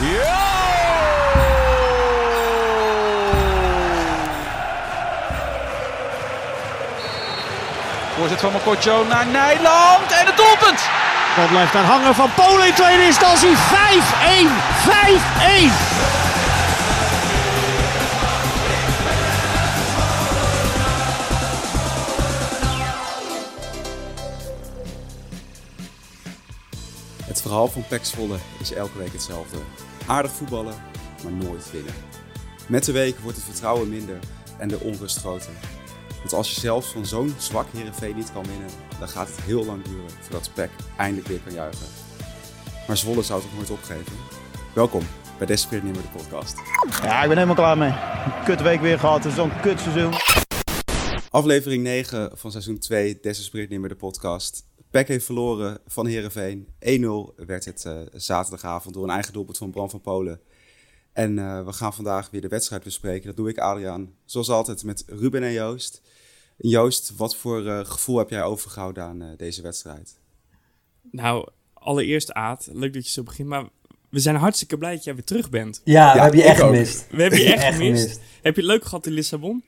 Ja! Voorzet van Mokotjo naar Nijland en het doelpunt! Bal blijft daar hangen van Polen in tweede instantie. 5-1. 5-1. Het verhaal van Pek Zwolle is elke week hetzelfde. Aardig voetballen, maar nooit winnen. Met de week wordt het vertrouwen minder en de onrust groter. Want als je zelfs van zo'n zwak Heerenveen niet kan winnen, dan gaat het heel lang duren voordat Pek eindelijk weer kan juichen. Maar Zwolle zou toch nooit opgeven? Welkom bij Desperate Nimmer de podcast. Ja, ik ben helemaal klaar mee. Een kut week weer gehad. Het is zo'n kut seizoen. Aflevering 9 van seizoen 2, Desperate Nimmer de podcast. Pek heeft verloren van Heerenveen. 1-0 werd het eh, zaterdagavond door een eigen doelpunt van Bram van Polen. En eh, we gaan vandaag weer de wedstrijd bespreken. Dat doe ik, Adriaan, zoals altijd met Ruben en Joost. Joost, wat voor eh, gevoel heb jij overgehouden aan eh, deze wedstrijd? Nou, allereerst Aad, leuk dat je zo begint, maar we zijn hartstikke blij dat jij weer terug bent. Ja, Ja, we hebben je echt gemist. We hebben je echt, gemist. Heb je het leuk gehad in Lissabon?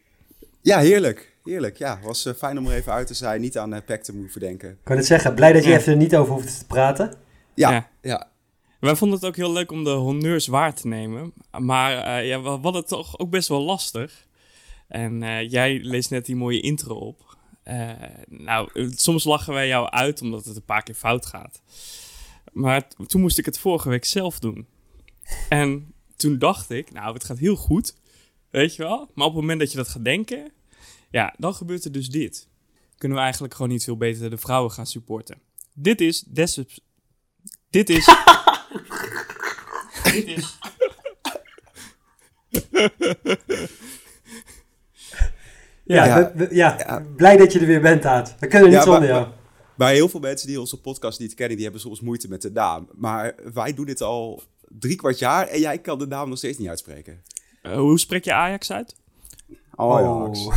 Ja, heerlijk. Heerlijk, ja. Het was eh, fijn om er even uit te zijn. Niet aan uh, Pek te moeten denken. Ik kan het zeggen, blij dat je Ja. even er niet over hoeft te praten. Ja, Ja. ja. Wij vonden het ook heel leuk om de honneurs waar te nemen. Maar eh, ja, we hadden het toch ook best wel lastig. En eh, jij leest net die mooie intro op. Eh, nou, eh, soms lachen wij jou uit omdat het een paar keer fout gaat. Maar toen moest ik het vorige week zelf doen. En toen dacht ik, nou, het gaat heel goed. Weet je wel? Maar op het moment dat je dat gaat denken, ja, dan gebeurt er dus dit. Kunnen we eigenlijk gewoon niet veel beter de vrouwen gaan supporten. Dit is des... Dit is... dit is... Ja, Ja. we- we- ja, Ja. blij dat je er weer bent, Aad. We kunnen niet Ja, zonder maar- jou. Maar heel veel mensen die onze podcast niet kennen, die hebben soms moeite met de naam. Maar wij doen dit al drie kwart jaar en jij kan de naam nog steeds niet uitspreken. Eh, hoe spreek je Ajax uit? Oh, ja, Oh.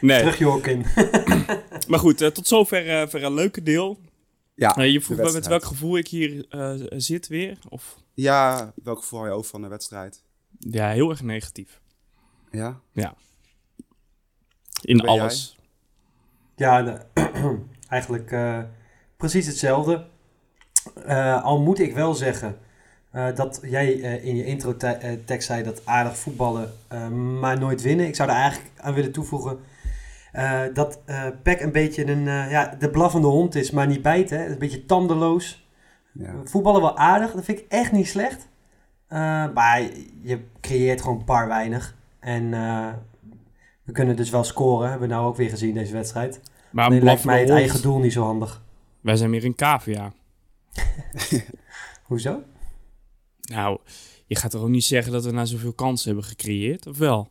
Nee, Terug je hok in. maar goed, eh, tot zover eh, voor een leuke deel. Ja, Eh, je vroeg me met welk gevoel ik hier eh, zit weer. Of, Ja, welk gevoel hou je over van de wedstrijd? ja, heel erg negatief. Ja? In Ben jij? alles. Ja, de- eigenlijk eh, precies hetzelfde. Eh, al moet ik wel zeggen eh, dat jij eh, in je intro-tekst zei dat aardig voetballen, eh, maar nooit winnen. Ik zou er eigenlijk aan willen toevoegen eh, dat eh Peck een beetje een, eh, ja, de blaffende hond is, maar niet bijten. Hè? Een beetje tandeloos. ja. Voetballen wel aardig, dat vind ik echt niet slecht. Eh, maar je creëert gewoon par weinig. En eh, we kunnen dus wel scoren, hebben we nou ook weer gezien deze wedstrijd. Maar Alleen een lijkt mij het eigen doel niet zo handig. Wij zijn meer een cavia. Hoezo? Nou, je gaat toch ook niet zeggen dat we nou zoveel kansen hebben gecreëerd, of wel?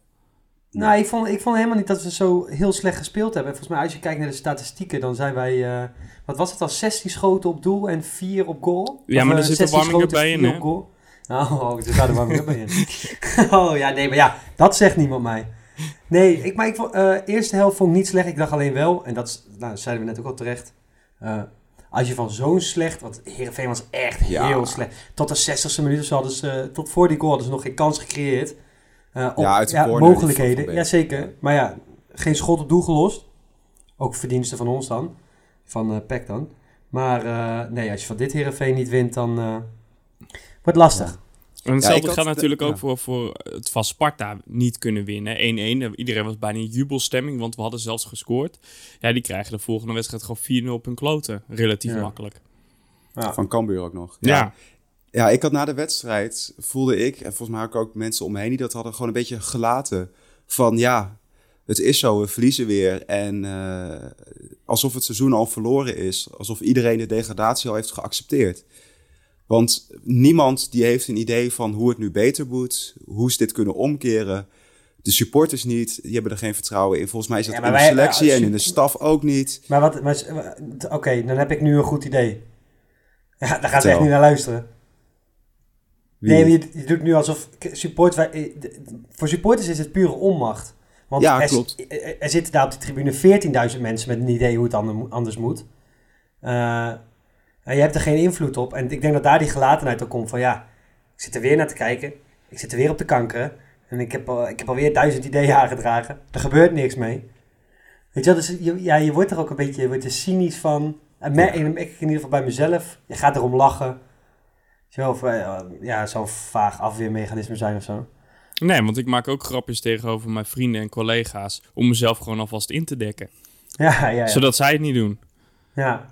Nou, ik vond, ik vond helemaal niet dat we zo heel slecht gespeeld hebben. Volgens mij, als je kijkt naar de statistieken, dan zijn wij... eh, wat was het al? 16 schoten op doel en 4 op goal? Ja, Of, maar er eh, zit een 16 warming-up schoten, bij in, hè? goal. Oh, er zit een warming-up bij in. oh ja, nee, maar ja, dat zegt niemand mij. Nee, ik, maar ik vond, eh eerste helft vond ik niet slecht. Ik dacht alleen wel, en dat nou, zeiden we net ook al terecht. eh, als je van zo'n slecht, want Heerenveen was echt Ja. heel slecht. Tot de 60ste minuut of zo hadden ze, eh, tot voor die goal hadden ze nog geen kans gecreëerd. Eh, op, Ja, uit mogelijkheden. Ja, Beek. zeker. Maar ja, geen schot op doel gelost. Ook verdiensten van ons dan. Van eh Peck dan. Maar nee, als je van dit Heerenveen niet wint, dan wordt het lastig. En hetzelfde geldt de- natuurlijk ook ja. voor, voor het van Sparta niet kunnen winnen. 1-1. Iedereen was bijna in jubelstemming, want we hadden zelfs gescoord. Ja, die krijgen de volgende wedstrijd gewoon 4-0 op hun kloten. Relatief Ja. makkelijk. Ja. Van Cambuur ook nog. Ja. Ja, ik had na de wedstrijd, voelde ik, en volgens mij ook, ook mensen om me heen die dat hadden, gewoon een beetje gelaten. Van ja, het is zo, we verliezen weer. En eh, alsof het seizoen al verloren is. Alsof iedereen de degradatie al heeft geaccepteerd. Want niemand die heeft een idee van hoe het nu beter moet. Hoe ze dit kunnen omkeren. De supporters niet, die hebben er geen vertrouwen in. Volgens mij is dat Ja, in de selectie en in de staf ook niet. Maar wat, oké, dan heb ik nu een goed idee. Ja, daar gaan ze echt niet naar luisteren. Wie nee, je, je doet nu alsof support, eh, voor supporters is het pure onmacht. Want Ja, er, klopt. Er, er zitten daar op de tribune 14.000 mensen met een idee hoe het ander- anders moet. Eh, eh, En je hebt er geen invloed op. En ik denk dat daar die gelatenheid ook komt van ja, ik zit er weer naar te kijken. Ik zit er weer op te kankeren. En ik heb, al, ik heb alweer duizend ideeën aangedragen. Er gebeurt niks mee. Weet je wel, dus je, ja, je wordt er ook een beetje je wordt er cynisch van. En ik, in ieder geval bij mezelf. Je gaat erom lachen. Zo, of, eh, ja, zo'n vaag afweermechanisme zijn of zo. Nee, want ik maak ook grapjes tegenover mijn vrienden en collega's om mezelf gewoon alvast in te dekken. Ja, ja, ja. Zodat zij het niet doen. Ja,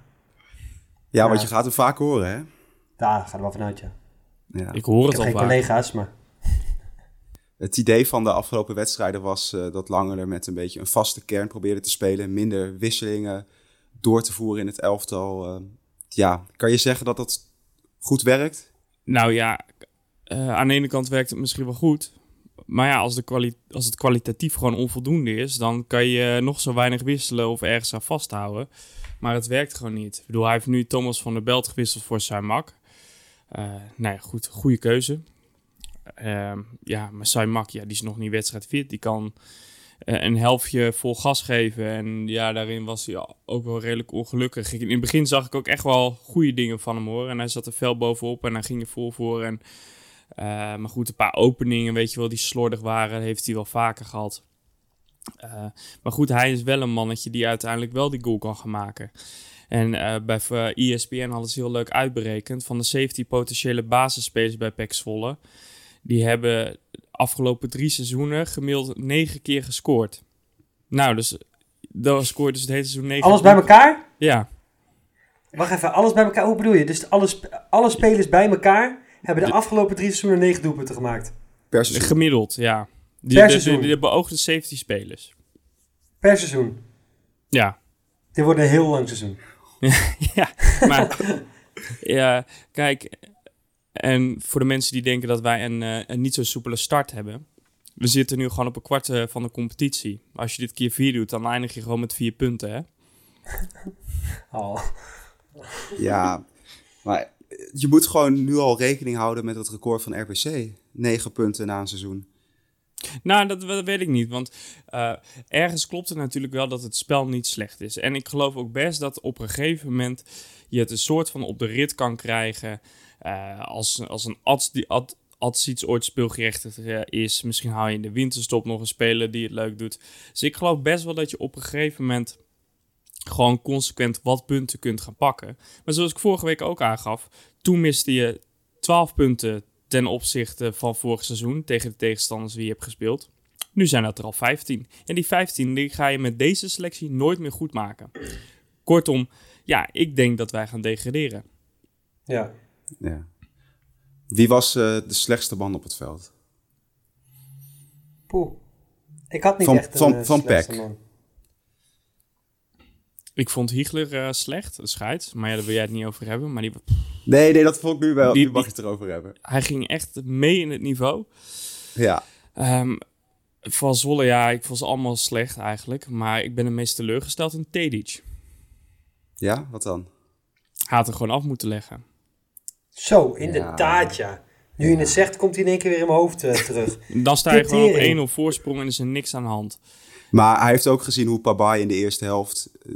Ja, want Ja. je gaat hem vaak horen, hè? daar gaat er wel vanuit, ja. Ja. Ik hoor Ik het heb al geen vaak. collega's, maar... Het idee van de afgelopen wedstrijden was eh, dat Langeler met een beetje een vaste kern probeerde te spelen. Minder wisselingen door te voeren in het elftal. Eh, ja, kan je zeggen dat dat goed werkt? Nou ja, eh, aan de ene kant werkt het misschien wel goed. Maar ja, als, de kwali- als het kwalitatief gewoon onvoldoende is, dan kan je nog zo weinig wisselen of ergens aan vasthouden. Maar het werkt gewoon niet. Ik bedoel, hij heeft nu Thomas van der Belt gewisseld voor Saimak. Eh nou ja, goed, goede keuze. Ehm, ja, maar Saimak, ja, die is nog niet wedstrijdfit. Die kan eh, een helftje vol gas geven. En ja, daarin was hij ook wel redelijk ongelukkig. In het begin zag ik ook echt wel goede dingen van hem hoor. En hij zat er fel bovenop en hij ging er vol voor. En, eh, maar goed, een paar openingen, weet je wel, die slordig waren, heeft hij wel vaker gehad. Eh, maar goed, hij is wel een mannetje die uiteindelijk wel die goal kan gaan maken. En eh, bij eh, ESPN hadden ze heel leuk uitberekend. Van de 17 potentiële basisspelers bij PEC Zwolle. Die hebben afgelopen drie seizoenen gemiddeld negen keer gescoord. Nou, dus dat scoort dus het hele seizoen negen Alles bij elkaar? Ja, Wacht even, alles bij elkaar. Hoe bedoel je? Dus alle, sp- alle spelers bij elkaar hebben de afgelopen drie seizoenen negen doelpunten gemaakt. Per seizoen. gemiddeld, ja. Die, Per seizoen. de beoogde 17 spelers. Per seizoen. Ja, Dit wordt een heel lang seizoen. ja, maar ja, kijk, en voor de mensen die denken dat wij een, eh, een niet zo soepele start hebben, we zitten nu gewoon op een kwart eh, van de competitie. Als je dit keer vier doet, dan eindig je gewoon met vier punten, hè? Oh. Ja, maar je moet gewoon nu al rekening houden met het record van RBC. 9 punten na een seizoen. Nou, dat, dat weet ik niet. Want eh, ergens klopt het natuurlijk wel dat het spel niet slecht is. En ik geloof ook best dat op een gegeven moment je het een soort van op de rit kan krijgen. eh, als, als een Ats die iets ooit speelgerechtigd eh, is. Misschien haal je in de winterstop nog een speler die het leuk doet. Dus ik geloof best wel dat je op een gegeven moment gewoon consequent wat punten kunt gaan pakken. Maar zoals ik vorige week ook aangaf, toen miste je 12 punten ten opzichte van vorig seizoen tegen de tegenstanders die je hebt gespeeld. Nu zijn dat er al 15. En die 15 die ga je met deze selectie nooit meer goed maken. Kortom, ja, ik denk dat wij gaan degraderen. Ja. Ja. Wie was eh, de slechtste man op het veld? Poeh. Ik had niet Van- echt een van- eh, van slechtste Peck. man. Ik vond Hiegler eh, slecht, scheids. Maar ja, daar wil jij het niet over hebben. Maar die, Nee, nee, dat vond ik nu wel. Die- nu mag je het erover hebben. hij ging echt mee in het niveau. Ja, Ehm van Zwolle, ja, ik vond ze allemaal slecht eigenlijk. Maar ik ben het meest teleurgesteld in Tedic. ja, wat dan? Hij had er gewoon af moeten leggen. Zo, inderdaad ja. Nu je het zegt, komt hij in één keer weer in mijn hoofd eh, terug. Dan sta je gewoon op 1-0 voorsprong en is er niks aan de hand. Maar hij heeft ook gezien hoe Pabai in de eerste helft eh,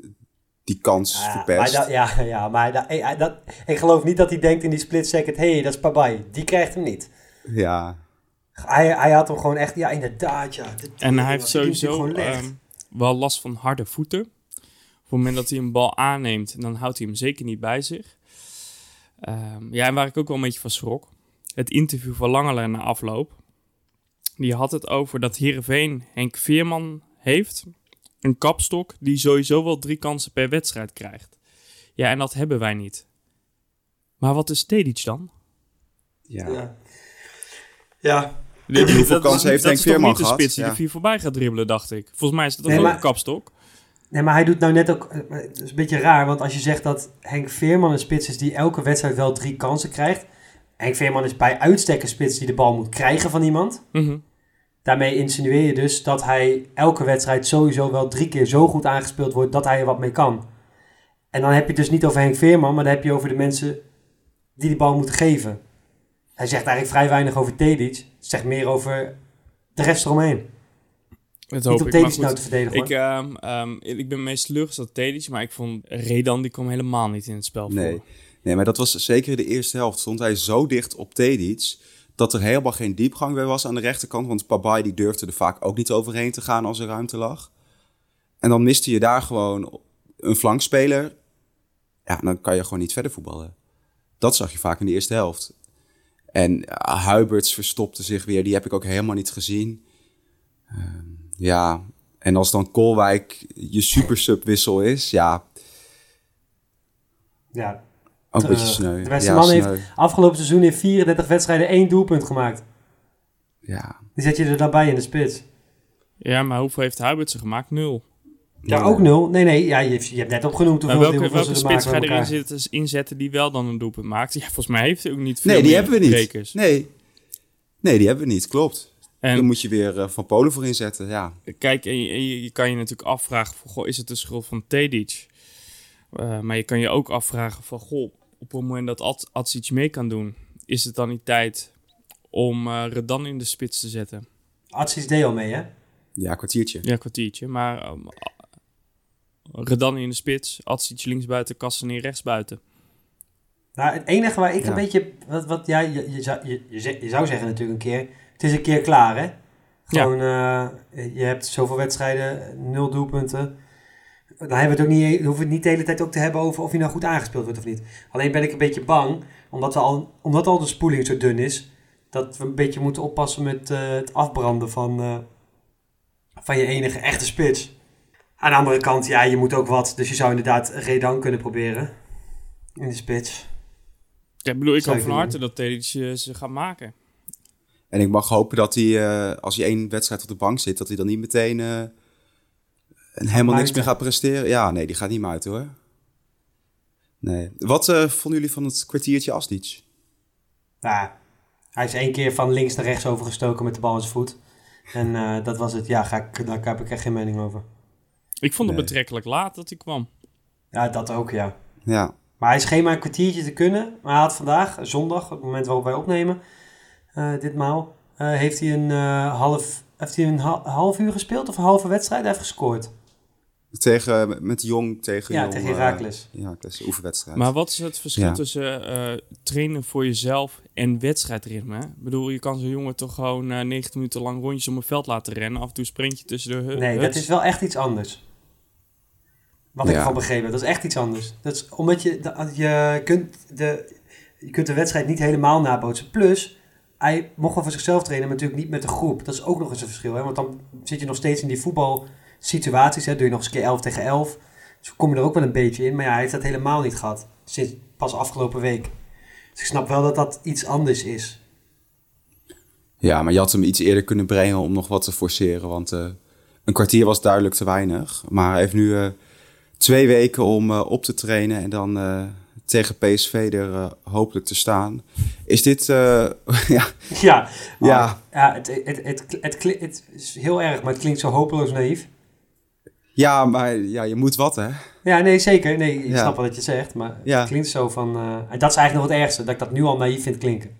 die kans Ja, maar verpest. dat, ja, ja, maar dat, eh, dat, ik geloof niet dat hij denkt in die split second, hé, hey, dat is Pabai. Die krijgt hem niet. Ja, Hij, hij had hem gewoon echt, ja, inderdaad, ja. De En hij heeft sowieso ehm, wel last van harde voeten. Op het moment dat hij een bal aanneemt, dan houdt hij hem zeker niet bij zich. Ehm, ja, en waar ik ook wel een beetje van schrok. Het interview van Langeler na afloop. Die had het over dat Heerenveen Henk Veerman heeft. Een kapstok die sowieso wel drie kansen per wedstrijd krijgt. Ja, en dat hebben wij niet. Maar wat is Tedic dan? ja. ja. ja, Hoeveel is- kansen heeft dat Henk is toch Veerman niet de gehad? spits die Ja. er vier voorbij gaat dribbelen, dacht ik. Volgens mij is dat Nee, ook maar- een kapstok? Nee, maar hij doet nou net ook... eh, Het is een beetje raar, want als je zegt dat Henk Veerman een spits is die elke wedstrijd wel drie kansen krijgt. Henk Veerman is bij uitstek een spits die de bal moet krijgen van iemand. Mhm. Daarmee insinueer je dus dat hij elke wedstrijd sowieso wel drie keer zo goed aangespeeld wordt dat hij er wat mee kan. En dan heb je het dus niet over Henk Veerman, maar dan heb je over de mensen die die bal moeten geven. Hij zegt eigenlijk vrij weinig over Tedic. Het zegt meer over de rest eromheen. Dat Niet hoop om ik. Maar Tedic nou te verdedigen hoor. ik, ehm, ehm, ik ben meest teleurgesteld Tedic, maar ik vond Redan, die kwam helemaal niet in het spel voor. Nee. Nee, maar dat was zeker in de eerste helft. Stond hij zo dicht op Tedic dat er helemaal geen diepgang meer was aan de rechterkant. Want Pabai die durfde er vaak ook niet overheen te gaan als er ruimte lag. En dan miste je daar gewoon een flankspeler. Ja, dan kan je gewoon niet verder voetballen. Dat zag je vaak in de eerste helft. En uh, Huiberts verstopte zich weer. Die heb ik ook helemaal niet gezien. Uh, ja, en als dan Kolwijk je supersubwissel is, ja... Ja, ook een beetje sneu. De beste ja, man sneu. heeft afgelopen seizoen in 34 wedstrijden één doelpunt gemaakt. Ja. Die zet je er dan bij in de spits. Ja, maar hoeveel heeft Huiberts gemaakt? Nul. Ja, ja, ook nul. Nee, nee, ja, je, je hebt net opgenoemd hoeveel, welke, hoeveel welke spits ga je erin zitten, inzetten die wel dan een doelpunt maakt? Ja, volgens mij heeft hij ook niet veel Nee, die hebben we niet. Nee. nee, die hebben we niet, klopt. En dan moet je weer uh, Van Polen voor inzetten, ja. Kijk, en je, je, kan je natuurlijk afvragen, van, goh, is het de schuld van Tedic? Uh, maar je kan je ook afvragen van, goh, op het moment dat Ad, Adzic mee kan doen, is het dan niet tijd om uh, Redan in de spits te zetten? Adzic deed al mee, hè? Ja, kwartiertje. Ja, kwartiertje. Maar um, Redan in de spits, Adzic linksbuiten, Kasseneer rechtsbuiten. Nou, het enige waar ik ja. een beetje... Wat, wat, ja, je, je, zou, je, je, zou zeggen natuurlijk een keer... Het is een keer klaar, hè? Gewoon, ja. uh, je hebt zoveel wedstrijden, nul doelpunten. Dan hebben we het ook niet, hoeven we het niet de hele tijd ook te hebben over of hij nou goed aangespeeld wordt of niet. Alleen ben ik een beetje bang, omdat, we al, omdat al de spoeling zo dun is, dat we een beetje moeten oppassen met uh, het afbranden van, uh, van je enige echte spits. Aan de andere kant, ja, je moet ook wat. Dus je zou inderdaad Redan kunnen proberen in de spits. Ja, ik bedoel, ik hoop van harte dat Tedic ze gaat maken. En ik mag hopen dat hij, uh, als hij één wedstrijd op de bank zit, dat hij dan niet meteen uh, helemaal niks meer gaat presteren. Ja, nee, die gaat niet meer uit hoor. Nee. Wat uh, vonden jullie van het kwartiertje Asdic? Ja, hij is één keer van links naar rechts overgestoken met de bal in zijn voet. En dat was het. Ja, ga ik, daar heb ik echt geen mening over. Ik vond het nee. betrekkelijk laat dat hij kwam. Ja, dat ook, ja. Ja. Maar hij scheen maar een kwartiertje te kunnen. Maar hij had vandaag, zondag, het moment waarop wij opnemen, uh, ditmaal, uh, heeft hij een uh, half... Heeft hij een half uur gespeeld of een halve wedstrijd? Hij heeft gescoord. Tegen, met Jong tegen Ja, tegen Herakles. ja, dat is een oefenwedstrijd. Maar wat is het verschil ja. tussen trainen voor jezelf en wedstrijdritme? Ik bedoel, je kan zo'n jongen toch gewoon 90 minuten lang rondjes om een veld laten rennen. Af en toe sprint je tussen de Nee, dat is wel echt iets anders. Wat ja. ik van begrepen heb. Dat is echt iets anders. Dat is omdat je, je, kunt de, je kunt de wedstrijd niet helemaal nabootsen. Plus, hij mocht wel voor zichzelf trainen, maar natuurlijk niet met de groep. Dat is ook nog eens een verschil. Hè? Want dan zit je nog steeds in die voetbalsituaties. Hè? Doe je nog eens een keer 11 tegen 11. Dus kom je er ook wel een beetje in. Maar ja, hij heeft dat helemaal niet gehad. Sinds pas afgelopen week. Dus ik snap wel dat dat iets anders is. Ja, maar je had hem iets eerder kunnen brengen om nog wat te forceren. Want uh, een kwartier was duidelijk te weinig. Maar hij heeft nu... Uh, twee weken om uh, op te trainen en dan tegen PSV er hopelijk te staan. Is dit... ja, ja, ja. ja het, het, het, het, het, is heel erg, maar het klinkt zo hopeloos naïef. Ja, maar ja, je moet wat, hè? Ja, nee, zeker. Nee, ik ja. snap wat je zegt, maar ja. het klinkt zo van... en dat is eigenlijk nog het ergste, dat ik dat nu al naïef vind klinken.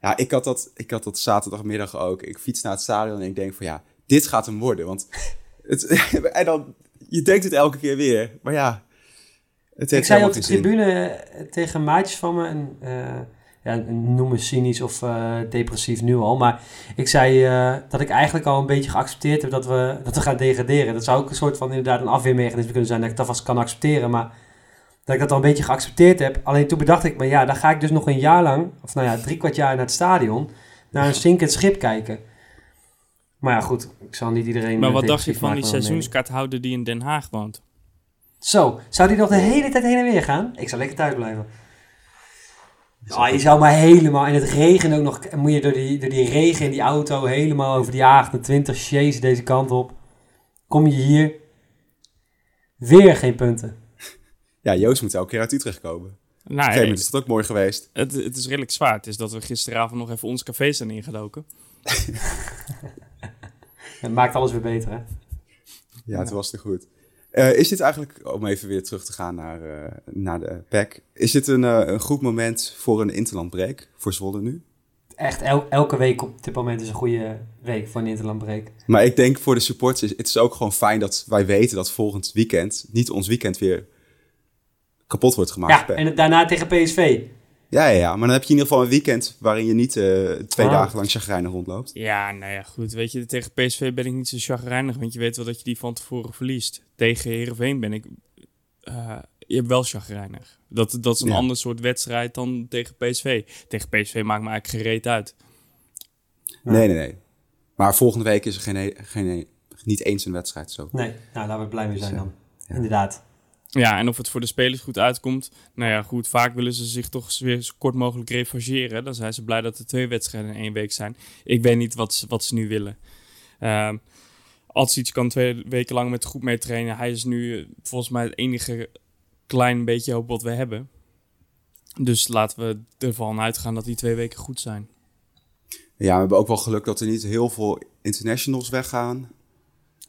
Ja, ik had dat, ik had dat zaterdagmiddag ook. Ik fiets naar het stadion en ik denk van ja, dit gaat hem worden. Want het, en dan je denkt het elke keer weer. Maar ja, het heeft Ik zei op de tribune tegen maatjes van me, en, uh, ja, noem me cynisch of uh, depressief nu al, maar ik zei uh, dat ik eigenlijk al een beetje geaccepteerd heb dat we, dat we gaan degraderen. Dat zou ook een soort van inderdaad een afweermechanisme kunnen zijn, dat ik dat vast kan accepteren, maar dat ik dat al een beetje geaccepteerd heb. Alleen toen bedacht ik, maar ja, dan ga ik dus nog een jaar lang, of nou ja, drie kwart jaar naar het stadion, naar een zinkend schip kijken. Maar ja, goed, ik zal niet iedereen... Maar wat dacht je van die seizoenskaarthouder die in Den Haag woont? Zo, zou die nog de hele tijd heen en weer gaan? Ik zou lekker thuis blijven. Oh, je zou maar helemaal in het regen ook nog... Moet je door die, door die regen in die auto helemaal over die A28 chase deze kant op. Kom je hier. Weer geen punten. Ja, Joost moet elke keer uit Utrecht komen. Nou, is dat ook mooi geweest. Het, het is redelijk zwaar. Het is dat we gisteravond nog even ons café zijn ingedoken. Het maakt alles weer beter, hè? Ja, het was te goed. Uh, is dit eigenlijk, om even weer terug te gaan naar, uh, naar de pack, is dit een, uh, een goed moment voor een interlandbreek voor Zwolle nu? Echt, el elke week op dit moment is een goede week voor een interlandbreek. Maar ik denk voor de supporters, het is ook gewoon fijn dat wij weten dat volgend weekend niet ons weekend weer kapot wordt gemaakt. Ja, en daarna tegen PSV. Ja, ja, ja, maar dan heb je in ieder geval een weekend waarin je niet eh, twee Ah. dagen lang chagrijnig rondloopt. Ja, nou ja, goed. Weet je, tegen PSV ben ik niet zo chagrijnig, want je weet wel dat je die van tevoren verliest. Tegen Heerenveen ben ik eh, je hebt wel chagrijnig. Dat, dat is een Ja. ander soort wedstrijd dan tegen PSV. Tegen PSV maakt me eigenlijk gereed uit. Ja. Nee, nee, nee. Maar volgende week is er geen, geen, niet eens een wedstrijd zo. Nee, nou laten we blij mee zijn Dus, dan. ja. Inderdaad. Ja, en of het voor de spelers goed uitkomt. Nou ja, goed. Vaak willen ze zich toch weer zo kort mogelijk revancheren. Dan zijn ze blij dat er twee wedstrijden in één week zijn. Ik weet niet wat ze, wat ze nu willen. Ehm Atsic kan twee weken lang met groep mee trainen. Hij is nu eh, volgens mij het enige klein beetje hoop wat we hebben. Dus laten we ervan uitgaan dat die twee weken goed zijn. Ja, we hebben ook wel geluk dat er niet heel veel internationals weggaan.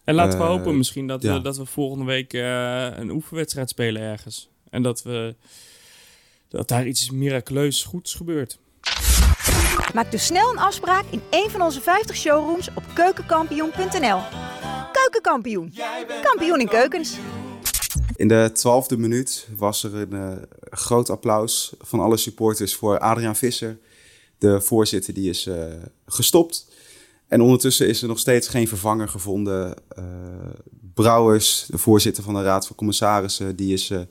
En laten we Eh, hopen misschien dat, ja. we, dat we volgende week eh, een oefenwedstrijd spelen ergens. En dat, we, dat daar iets miraculeus goeds gebeurt. Maak dus snel een afspraak in een van onze 50 showrooms op keukenkampioen.nl. Keukenkampioen, kampioen in keukens. In de twaalfde minuut was er een eh, groot applaus van alle supporters voor Adriaan Visser. De voorzitter die is eh, gestopt. En ondertussen is er nog steeds geen vervanger gevonden. Eh, Brouwers, de voorzitter van de Raad van Commissarissen, die is eh,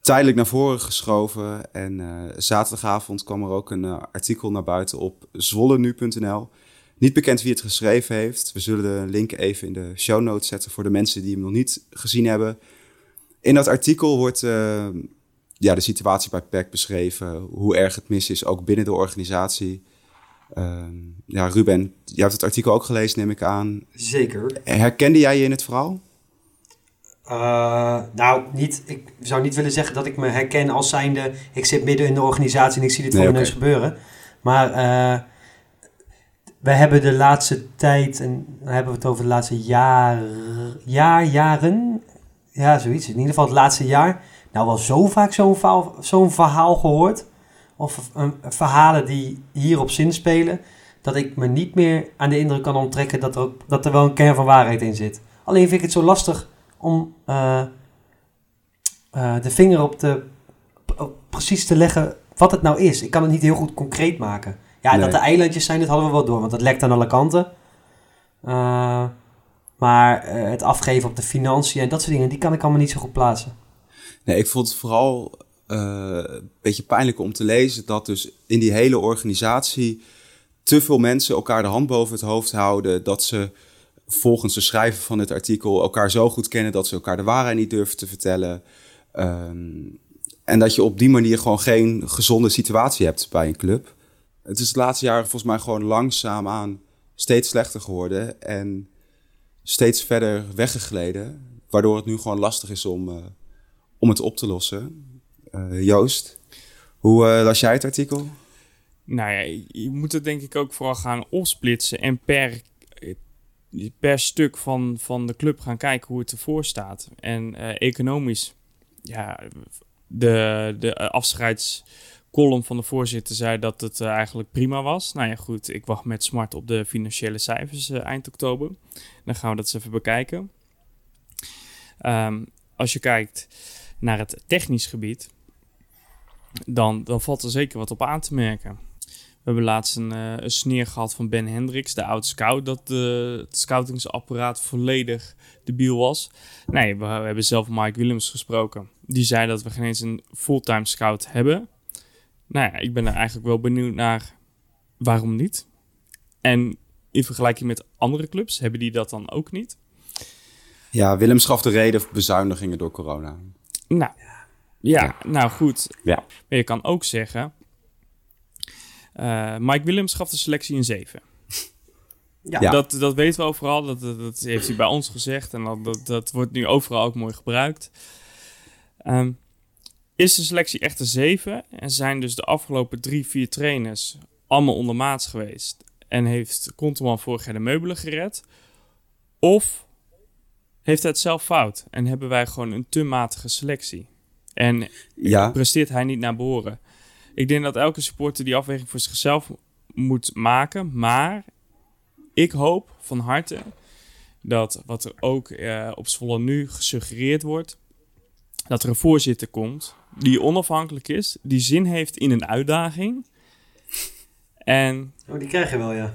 tijdelijk naar voren geschoven. En eh, zaterdagavond kwam er ook een artikel naar buiten op zwollenu.nl. Niet bekend wie het geschreven heeft. We zullen de link even in de show notes zetten voor de mensen die hem nog niet gezien hebben. In dat artikel wordt ja, de situatie bij PEC beschreven, hoe erg het mis is, ook binnen de organisatie. Ehm, ja, Ruben, jij hebt het artikel ook gelezen, neem ik aan. Zeker. Herkende jij je in het verhaal? Eh, nou, niet, ik zou niet willen zeggen dat ik me herken als zijnde... ik zit midden in de organisatie en ik zie dit Nee, voor mijn oké. neus gebeuren. Maar eh, we hebben de laatste tijd... en dan hebben we het over de laatste jaar, jaar, jaren... ja, zoiets. In ieder geval het laatste jaar... nou wel zo vaak zo'n verhaal, zo'n verhaal gehoord... of verhalen die hierop zinspelen... dat ik me niet meer aan de indruk kan onttrekken... dat er, ook, dat er wel een kern van waarheid in zit. Alleen vind ik het zo lastig om eh, eh, de vinger op de op precies te leggen wat het nou is. Ik kan het niet heel goed concreet maken. Ja, Nee. dat de eilandjes zijn, dat hadden we wel door, want dat lekt aan alle kanten. Eh, maar het afgeven op de financiën en dat soort dingen, die kan ik allemaal niet zo goed plaatsen. Nee, ik vond het vooral een beetje pijnlijk om te lezen dat dus in die hele organisatie te veel mensen elkaar de hand boven het hoofd houden. Dat ze volgens de schrijver van dit artikel elkaar zo goed kennen dat ze elkaar de waarheid niet durven te vertellen. Ehm, en dat je op die manier gewoon geen gezonde situatie hebt bij een club. Het is het laatste jaar volgens mij gewoon langzaamaan steeds slechter geworden en steeds verder weggegleden. Waardoor het nu gewoon lastig is om, eh, om het op te lossen. Eh, Joost, hoe eh, las jij het artikel? Nou ja, je- moet het denk ik ook vooral gaan opsplitsen en per, per stuk van, van de club gaan kijken hoe het ervoor staat. En eh, economisch, ja, de, de afscheidscolumn van de voorzitter zei dat het eh, eigenlijk prima was. Nou ja, goed, ik wacht met smart op de financiële cijfers eh, eind oktober. Dan gaan we dat eens even bekijken. Ehm, als je kijkt naar het technisch gebied, dan, dan valt er zeker wat op aan te merken. We hebben laatst een, eh, een sneer gehad van Ben Hendricks, de oud-scout, dat de, het scoutingsapparaat volledig debiel was. Nee, we, we hebben zelf Mike Willems gesproken. Die zei dat we geen eens een fulltime scout hebben. Nou ja, ik ben er eigenlijk wel benieuwd naar waarom niet. En in vergelijking met andere clubs, hebben die dat dan ook niet? Ja, Willem gaf de reden voor bezuinigingen door corona. Nou, ja, nou goed. Ja. Maar je kan ook zeggen... eh, Mike Willems gaf de selectie een 7. Ja, Ja. Dat, dat weten we overal. Dat, dat, dat heeft hij bij ons gezegd. En dat, dat, dat wordt nu overal ook mooi gebruikt. Ehm, is de selectie echt een 7? En zijn dus de afgelopen drie, vier trainers allemaal ondermaats geweest? En heeft Konteman vorig jaar de meubelen gered? Of heeft hij het zelf fout? En hebben wij gewoon een te matige selectie? En Ja, presteert hij niet naar behoren. Ik denk dat elke supporter die afweging voor zichzelf moet maken. Maar ik hoop van harte dat wat er ook eh, op Zwolle nu gesuggereerd wordt... dat er een voorzitter komt die onafhankelijk is, die zin heeft in een uitdaging. En Oh, die krijg je wel, ja.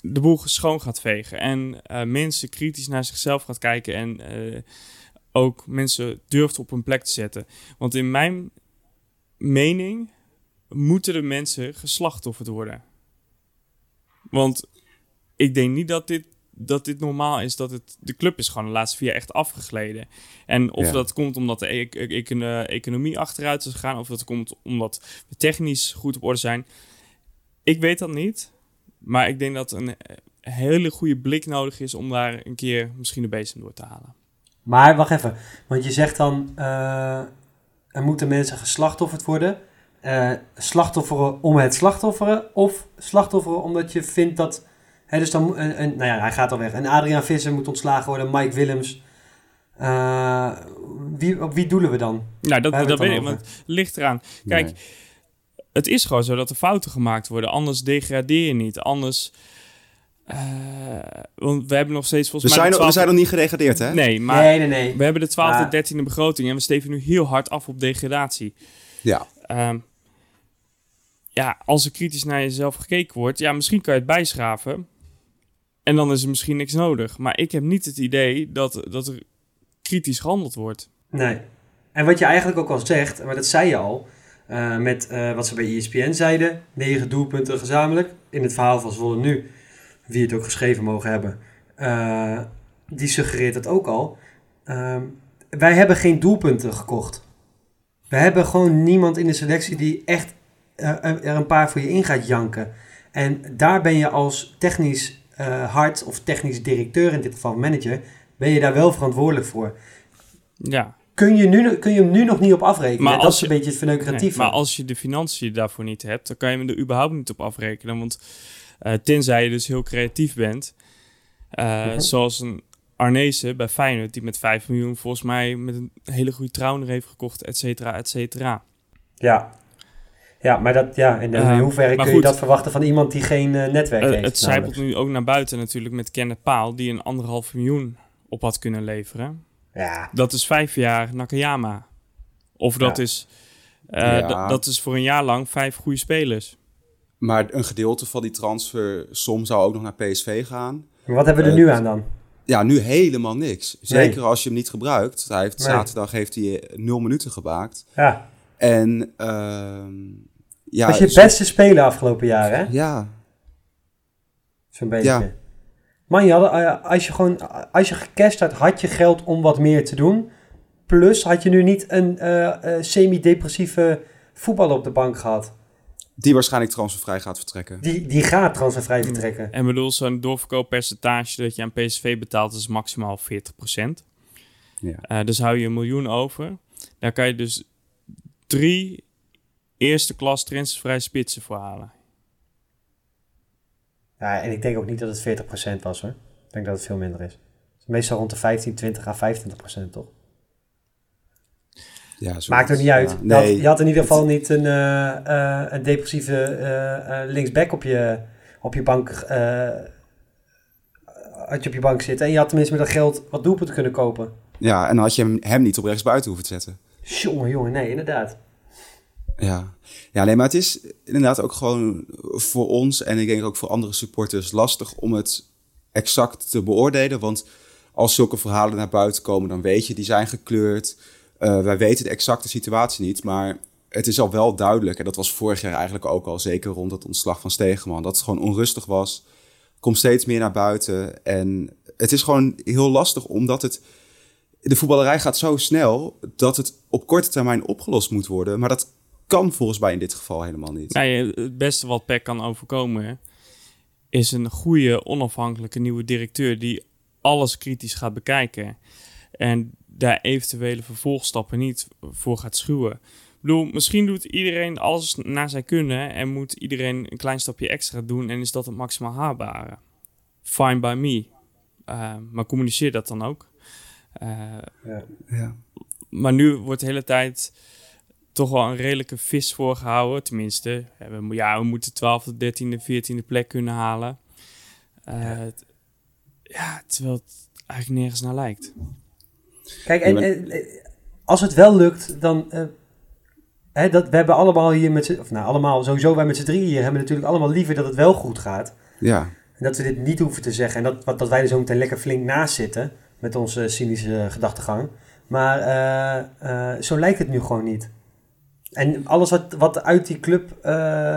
de boel schoon gaat vegen. En eh, mensen kritisch naar zichzelf gaat kijken. En eh, ook mensen durft op hun plek te zetten. Want in mijn mening moeten de mensen geslachtofferd worden. Want ik denk niet dat dit, dat dit normaal is. Dat het, de club is gewoon de laatste vier jaar echt afgegleden. En of Ja. dat komt omdat de e- e- econ- economie achteruit is gegaan. Of dat komt omdat we technisch goed op orde zijn. Ik weet dat niet. Maar ik denk dat een eh, hele goede blik nodig is om daar een keer misschien de bezem door te halen. Maar wacht even, want je zegt dan, eh, er moeten mensen geslachtofferd worden. Eh, slachtofferen om het slachtofferen of slachtofferen omdat je vindt dat... Hè, dus dan, een, een, nou ja, hij gaat al weg. En Adriaan Visser moet ontslagen worden, Mike Willems. Eh, wie, op wie doelen we dan? Nou, dat, dat weet ik, want het ligt eraan. Kijk, Nee. het is gewoon zo dat er fouten gemaakt worden. Anders degradeer je niet. Anders. Eh, want we hebben nog steeds We volgens mij. zijn, we 12e zijn nog niet gedegradeerd, hè? Nee, maar nee, nee, nee. we hebben de 12e, Ja. 13e begroting en we steven nu heel hard af op degradatie. Ja. Ehm, ja, als er kritisch naar jezelf gekeken wordt, ja, misschien kan je het bijschraven. En dan is er misschien niks nodig. Maar ik heb niet het idee dat, dat er kritisch gehandeld wordt. Nee. En wat je eigenlijk ook al zegt, maar dat zei je al, eh, met eh, wat ze bij ESPN zeiden, negen doelpunten gezamenlijk, in het verhaal van Zwolle nu, wie het ook geschreven mogen hebben, eh, die suggereert het ook al. Ehm, wij hebben geen doelpunten gekocht. We hebben gewoon niemand in de selectie die echt eh, er een paar voor je in gaat janken. En daar ben je als technisch eh, hart of technisch directeur, in dit geval manager, ben je daar wel verantwoordelijk voor Ja, kun je, nu, kun je hem nu nog niet op afrekenen. Maar dat is een je- beetje het verneukeratieve. Nee, maar als je de financiën daarvoor niet hebt, dan kan je hem er überhaupt niet op afrekenen. Want eh, tenzij je dus heel creatief bent, eh, zoals een Arnezen bij Feyenoord, die met 5 miljoen volgens mij met een hele goede trouwner heeft gekocht, et cetera, et cetera. Ja. Ja, maar dat, ja, in, Eh, in hoeverre kun je dat verwachten van iemand die geen netwerk heeft? het zijpelt nu ook naar buiten natuurlijk met Kenneth Paal, die een anderhalf miljoen op had kunnen leveren. Ja, Dat is vijf jaar Nakayama. Of dat Ja. is... Ja. dat is voor een jaar lang vijf goede spelers. Maar een gedeelte van die transfersom zou ook nog naar PSV gaan. maar wat hebben we er Eh, nu aan dan? Ja, nu helemaal niks. Zeker als je hem niet gebruikt. Hij heeft, Nee. Zaterdag heeft hij eh, nul minuten gemaakt. Ja, En ehm ja, is je zo- beste speler afgelopen jaar, hè? Ja, Zo'n beetje. Ja. Man, je had, eh, als je gewoon, als je gecashed had, had je geld om wat meer te doen. Plus had je nu niet een eh, eh, semi-depressieve voetballer op de bank gehad. Die waarschijnlijk transfervrij gaat vertrekken. Die, die gaat transfervrij vertrekken. En bedoel, zo'n doorverkooppercentage dat je aan PSV betaalt is maximaal 40%. Ja. Eh, dus hou je een miljoen over. Daar kan je dus drie eerste klas transfervrij spitsen voor halen. Ja, en ik denk ook niet dat het 40% was hoor. Ik denk dat het veel minder is. Het is meestal rond de 15, 20 à 25% toch? Ja. Maakt er niet uit. Je had- nee, je had in ieder geval niet een, eh, eh, een depressieve eh, linksback op je, op je bank. had je op je bank zitten. En je had tenminste met dat geld wat doelpunten kunnen kopen. ja, en dan had je hem, hem niet op rechtsbuiten hoeven te zetten. Jongen, jongen, nee, inderdaad. Ja. ja, nee, maar het is inderdaad ook gewoon voor ons en ik denk ook voor andere supporters lastig om het exact te beoordelen. Want als zulke verhalen naar buiten komen, dan weet je, die zijn gekleurd. Eh, wij weten de exacte situatie niet, maar het is al wel duidelijk. En dat was vorig jaar eigenlijk ook al, zeker rond het ontslag van Stegeman. Dat het gewoon onrustig was. Komt steeds meer naar buiten. En het is gewoon heel lastig, omdat het... De voetballerij gaat zo snel dat het op korte termijn opgelost moet worden. Maar dat kan volgens mij in dit geval helemaal niet. Het beste wat PEC kan overkomen is een goede, onafhankelijke nieuwe directeur die alles kritisch gaat bekijken. En daar eventuele vervolgstappen niet voor gaat schuwen. Ik bedoel, misschien doet iedereen alles naar zijn kunnen en moet iedereen een klein stapje extra doen en is dat het maximaal haalbare. Fine by me. Uh, maar communiceer dat dan ook. Uh, Ja. maar nu wordt de hele tijd toch wel een redelijke vis voorgehouden. Tenminste, we, ja, we moeten 12e, 13e, 14e plek kunnen halen. Uh, ja. ja, terwijl het eigenlijk nergens naar lijkt. Kijk, en, en, als het wel lukt, dan... eh, hè, dat, we hebben allemaal hier met z'n... Of nou, allemaal, sowieso wij met z'n drieën hier hebben natuurlijk allemaal liever dat het wel goed gaat. Ja, En dat we dit niet hoeven te zeggen. En dat, dat wij er zo meteen lekker flink naast zitten. Met onze cynische gedachtegang. Maar eh, eh, zo lijkt het nu gewoon niet. En alles wat, wat uit die club eh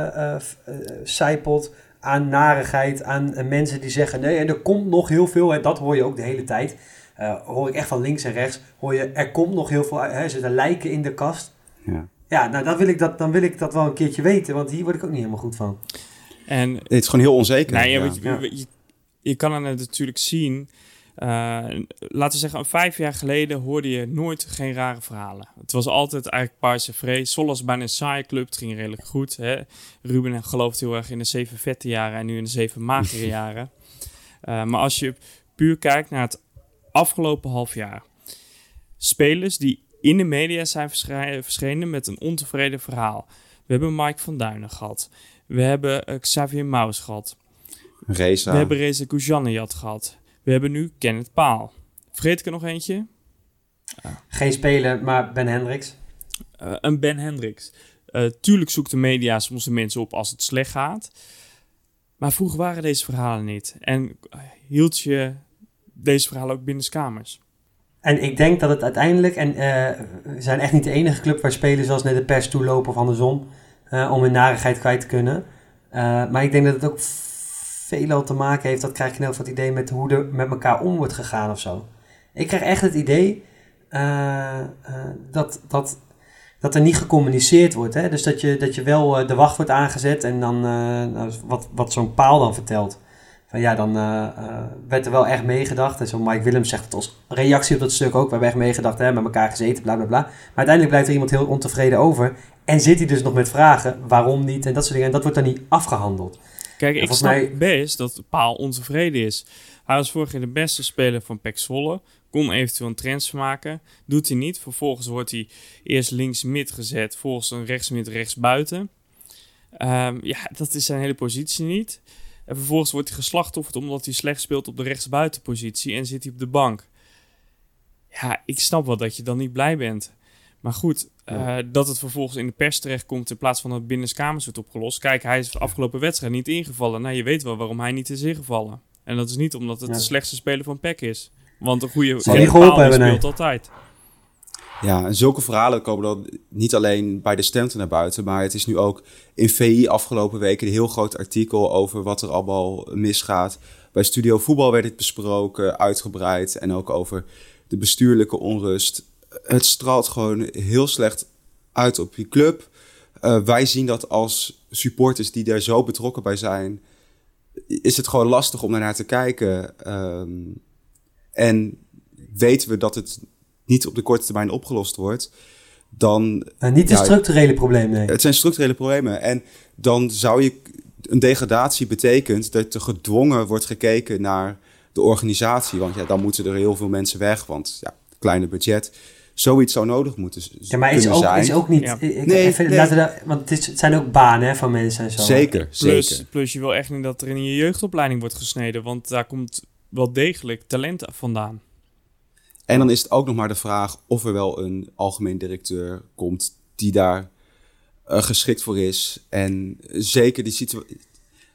eh, eh, zijpelt. Aan narigheid. Aan eh, mensen die zeggen. Nee, en er komt nog heel veel. En dat hoor je ook de hele tijd. Eh, hoor ik echt van links en rechts. Hoor je, er komt nog heel veel uit. Hè, er zitten lijken in de kast. ja. Ja, nou dan wil, ik dat, dan wil ik dat wel een keertje weten. Want hier word ik ook niet helemaal goed van. En Het is gewoon heel onzeker. Nou, ja, ja. want je, Ja. je, je kan het natuurlijk zien. eh, laten we zeggen, vijf jaar geleden hoorde je nooit geen rare verhalen. Het was altijd eigenlijk Paarse vrees. Sol was bijna een saaie club. Het ging redelijk goed. Hè? Ruben gelooft heel erg in de zeven vette jaren en nu in de zeven magere jaren. Eh, maar als je puur kijkt naar het afgelopen half jaar. Spelers die in de media zijn verschenen met een ontevreden verhaal. We hebben Mike van Duinen gehad. We hebben eh, Xavier Maus gehad. Reza. We hebben Reza Goujanejad gehad. We hebben nu Kenneth Paal. Vergeet ik er nog eentje? Geen speler, maar Ben Hendricks. Eh, een Ben Hendricks. Eh, tuurlijk zoekt de media soms de mensen op als het slecht gaat. Maar vroeger waren deze verhalen niet. En hield je deze verhalen ook binnenskamers. En ik denk dat het uiteindelijk, en eh, we zijn echt niet de enige club waar spelers als naar de pers toe lopen of andersom, eh, om hun narigheid kwijt te kunnen. Eh, maar ik denk dat het ook veelal te maken heeft, dat krijg je nou van het idee met hoe er met elkaar om wordt gegaan of zo. Ik krijg echt het idee eh, dat, dat, dat er niet gecommuniceerd wordt. Hè? Dus dat je, dat je wel de wacht wordt aangezet en dan, nou, wat, wat zo'n paal dan vertelt. Van ja, dan eh, eh, werd er wel echt meegedacht. En zo Mike Willems zegt het als reactie op dat stuk ook. We hebben echt meegedacht, hè, met elkaar gezeten, bla bla bla. Maar uiteindelijk blijft er iemand heel ontevreden over. En zit hij dus nog met vragen, waarom niet en dat soort dingen. En dat wordt dan niet afgehandeld. Kijk, ik snap mij- best dat Paal ontevreden is. Hij was vorig jaar de beste speler van PEC Zwolle. Kon eventueel een transfer maken. Doet hij niet. Vervolgens wordt hij eerst links-mid gezet. Volgens een rechts-mid, rechts-buiten. Ehm, ja, dat is zijn hele positie niet. En vervolgens wordt hij geslachtofferd omdat hij slecht speelt op de rechtsbuitenpositie. En zit hij op de bank. Ja, ik snap wel dat je dan niet blij bent. Maar goed, eh, dat het vervolgens in de pers terechtkomt in plaats van dat het binnenskamers wordt opgelost. Kijk, hij is de afgelopen wedstrijd niet ingevallen. Nou, je weet wel waarom hij niet is ingevallen. En dat is niet omdat het Ja. de slechtste speler van PEC is. Want een goede Zal geholpen nee. speelt altijd. Ja, en zulke verhalen komen dan niet alleen bij de stemte naar buiten, maar het is nu ook in VI afgelopen weken een heel groot artikel over wat er allemaal misgaat. Bij Studio Voetbal werd dit besproken, uitgebreid, en ook over de bestuurlijke onrust. Het straalt gewoon heel slecht uit op je club. Eh, wij zien dat als supporters die daar zo betrokken bij zijn, is het gewoon lastig om daarnaar te kijken. Ehm, en weten we dat het niet op de korte termijn opgelost wordt, dan Eh, niet een Ja, structurele probleem, nee. het zijn structurele problemen. En dan zou je een degradatie betekent dat er gedwongen wordt gekeken naar de organisatie. Want ja, dan moeten er heel veel mensen weg, want ja, kleine budget. Zoiets zou nodig moeten z- Ja, maar is ook, zijn. is ook niet... Ja. Ik, Nee, even, nee. Laten we want het, is, het zijn ook banen hè, van mensen en zo. Zeker, Plus, zeker. plus je wil echt niet dat er in je jeugdopleiding wordt gesneden. Want daar komt wel degelijk talent vandaan. En dan is het ook nog maar de vraag of er wel een algemeen directeur komt die daar eh, geschikt voor is. En zeker die situatie.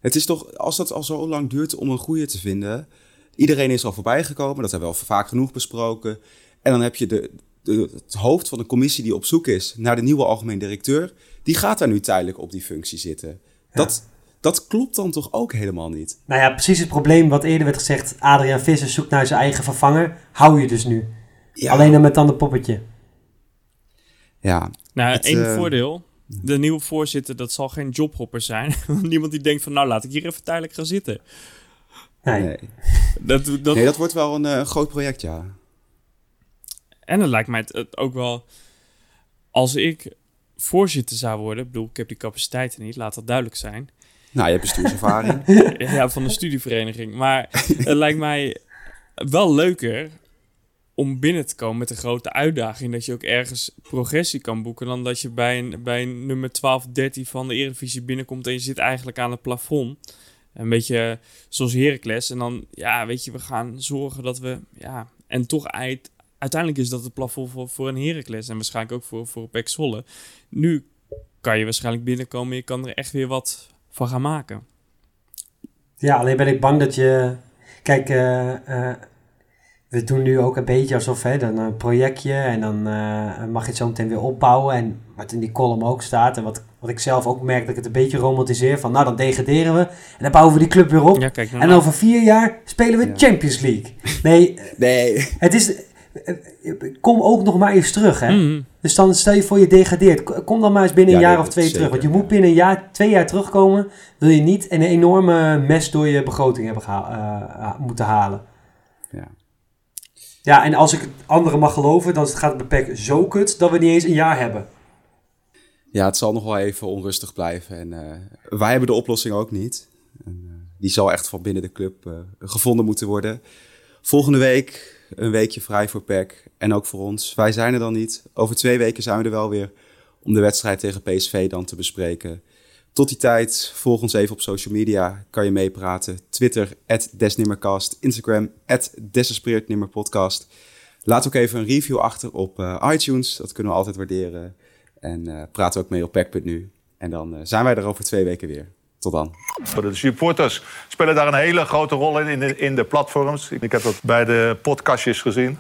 Het is toch, als dat al zo lang duurt om een goede te vinden. Iedereen is al voorbij gekomen, dat hebben we al vaak genoeg besproken. En dan heb je de, het hoofd van de commissie die op zoek is naar de nieuwe algemeen directeur. Die gaat daar nu tijdelijk op die functie zitten. Dat, dat klopt dan toch ook helemaal niet? Nou ja, precies het probleem wat eerder werd gezegd. Adriaan Visser zoekt naar zijn eigen vervanger. Hou je dus nu. Ja, Alleen dan met dan de poppetje. ja. Nou, Het, één eh, voordeel. De nieuwe voorzitter, dat zal geen jobhopper zijn. Niemand die denkt van, nou laat ik hier even tijdelijk gaan zitten. Nee. Nee. Dat, dat, nee, dat wordt wel een eh, groot project, ja. En dan lijkt mij het, het ook wel... Als ik voorzitter zou worden... Ik bedoel, ik heb die capaciteiten niet, laat dat duidelijk zijn. Nou, je hebt bestuurservaring. ja, van een studievereniging. Maar het lijkt mij wel leuker om binnen te komen met een grote uitdaging. Dat je ook ergens progressie kan boeken. Dan dat je bij een, bij een nummer 12, 13 van de Eredivisie binnenkomt en je zit eigenlijk aan het plafond. Een beetje zoals Heracles. En dan, ja, weet je, we gaan zorgen dat we, ja, en toch uit, uiteindelijk is dat het plafond voor, voor een Heracles en waarschijnlijk ook voor, voor Pek Zwolle. Nu kan je waarschijnlijk binnenkomen, je kan er echt weer wat van gaan maken. Ja, alleen ben ik bang dat je... Kijk, uh, we doen nu ook een beetje alsof hè, dan een projectje en dan uh, mag je het zo meteen weer opbouwen. En wat in die column ook staat en wat, wat ik zelf ook merk dat ik het een beetje romantiseer van nou dan degraderen we en dan bouwen we die club weer op. Ja, kijk, en over vier jaar spelen we ja. Champions League. Nee, nee. het is, kom ook nog maar eens terug hè. Mm. Dus dan stel je voor je degradeert. Kom dan maar eens binnen een ja, jaar of twee zeker, terug. Want je moet binnen een jaar, twee jaar terugkomen. Wil je niet een enorme mes door je begroting hebben uh, moeten halen. Ja. Ja, en als ik anderen mag geloven, dan gaat het PEC zo kut dat we niet eens een jaar hebben. Ja, het zal nog wel even onrustig blijven. En uh, wij hebben de oplossing ook niet. En, uh, die zal echt van binnen de club gevonden moeten worden. Volgende week een weekje vrij voor PEC en ook voor ons. Wij zijn er dan niet. Over twee weken zijn we er wel weer om de wedstrijd tegen PSV dan te bespreken. Tot die tijd, volg ons even op social media. Kan je meepraten. Twitter, Desnimmercast. Instagram, Desespereerdnimmerpodcast. Laat ook even een review achter op uh, iTunes. Dat kunnen we altijd waarderen. En uh, praat ook mee op pack.nu. En dan uh, zijn wij er over twee weken weer. De supporters spelen daar een hele grote rol in, in de, in de platforms. Ik heb dat bij de podcastjes gezien.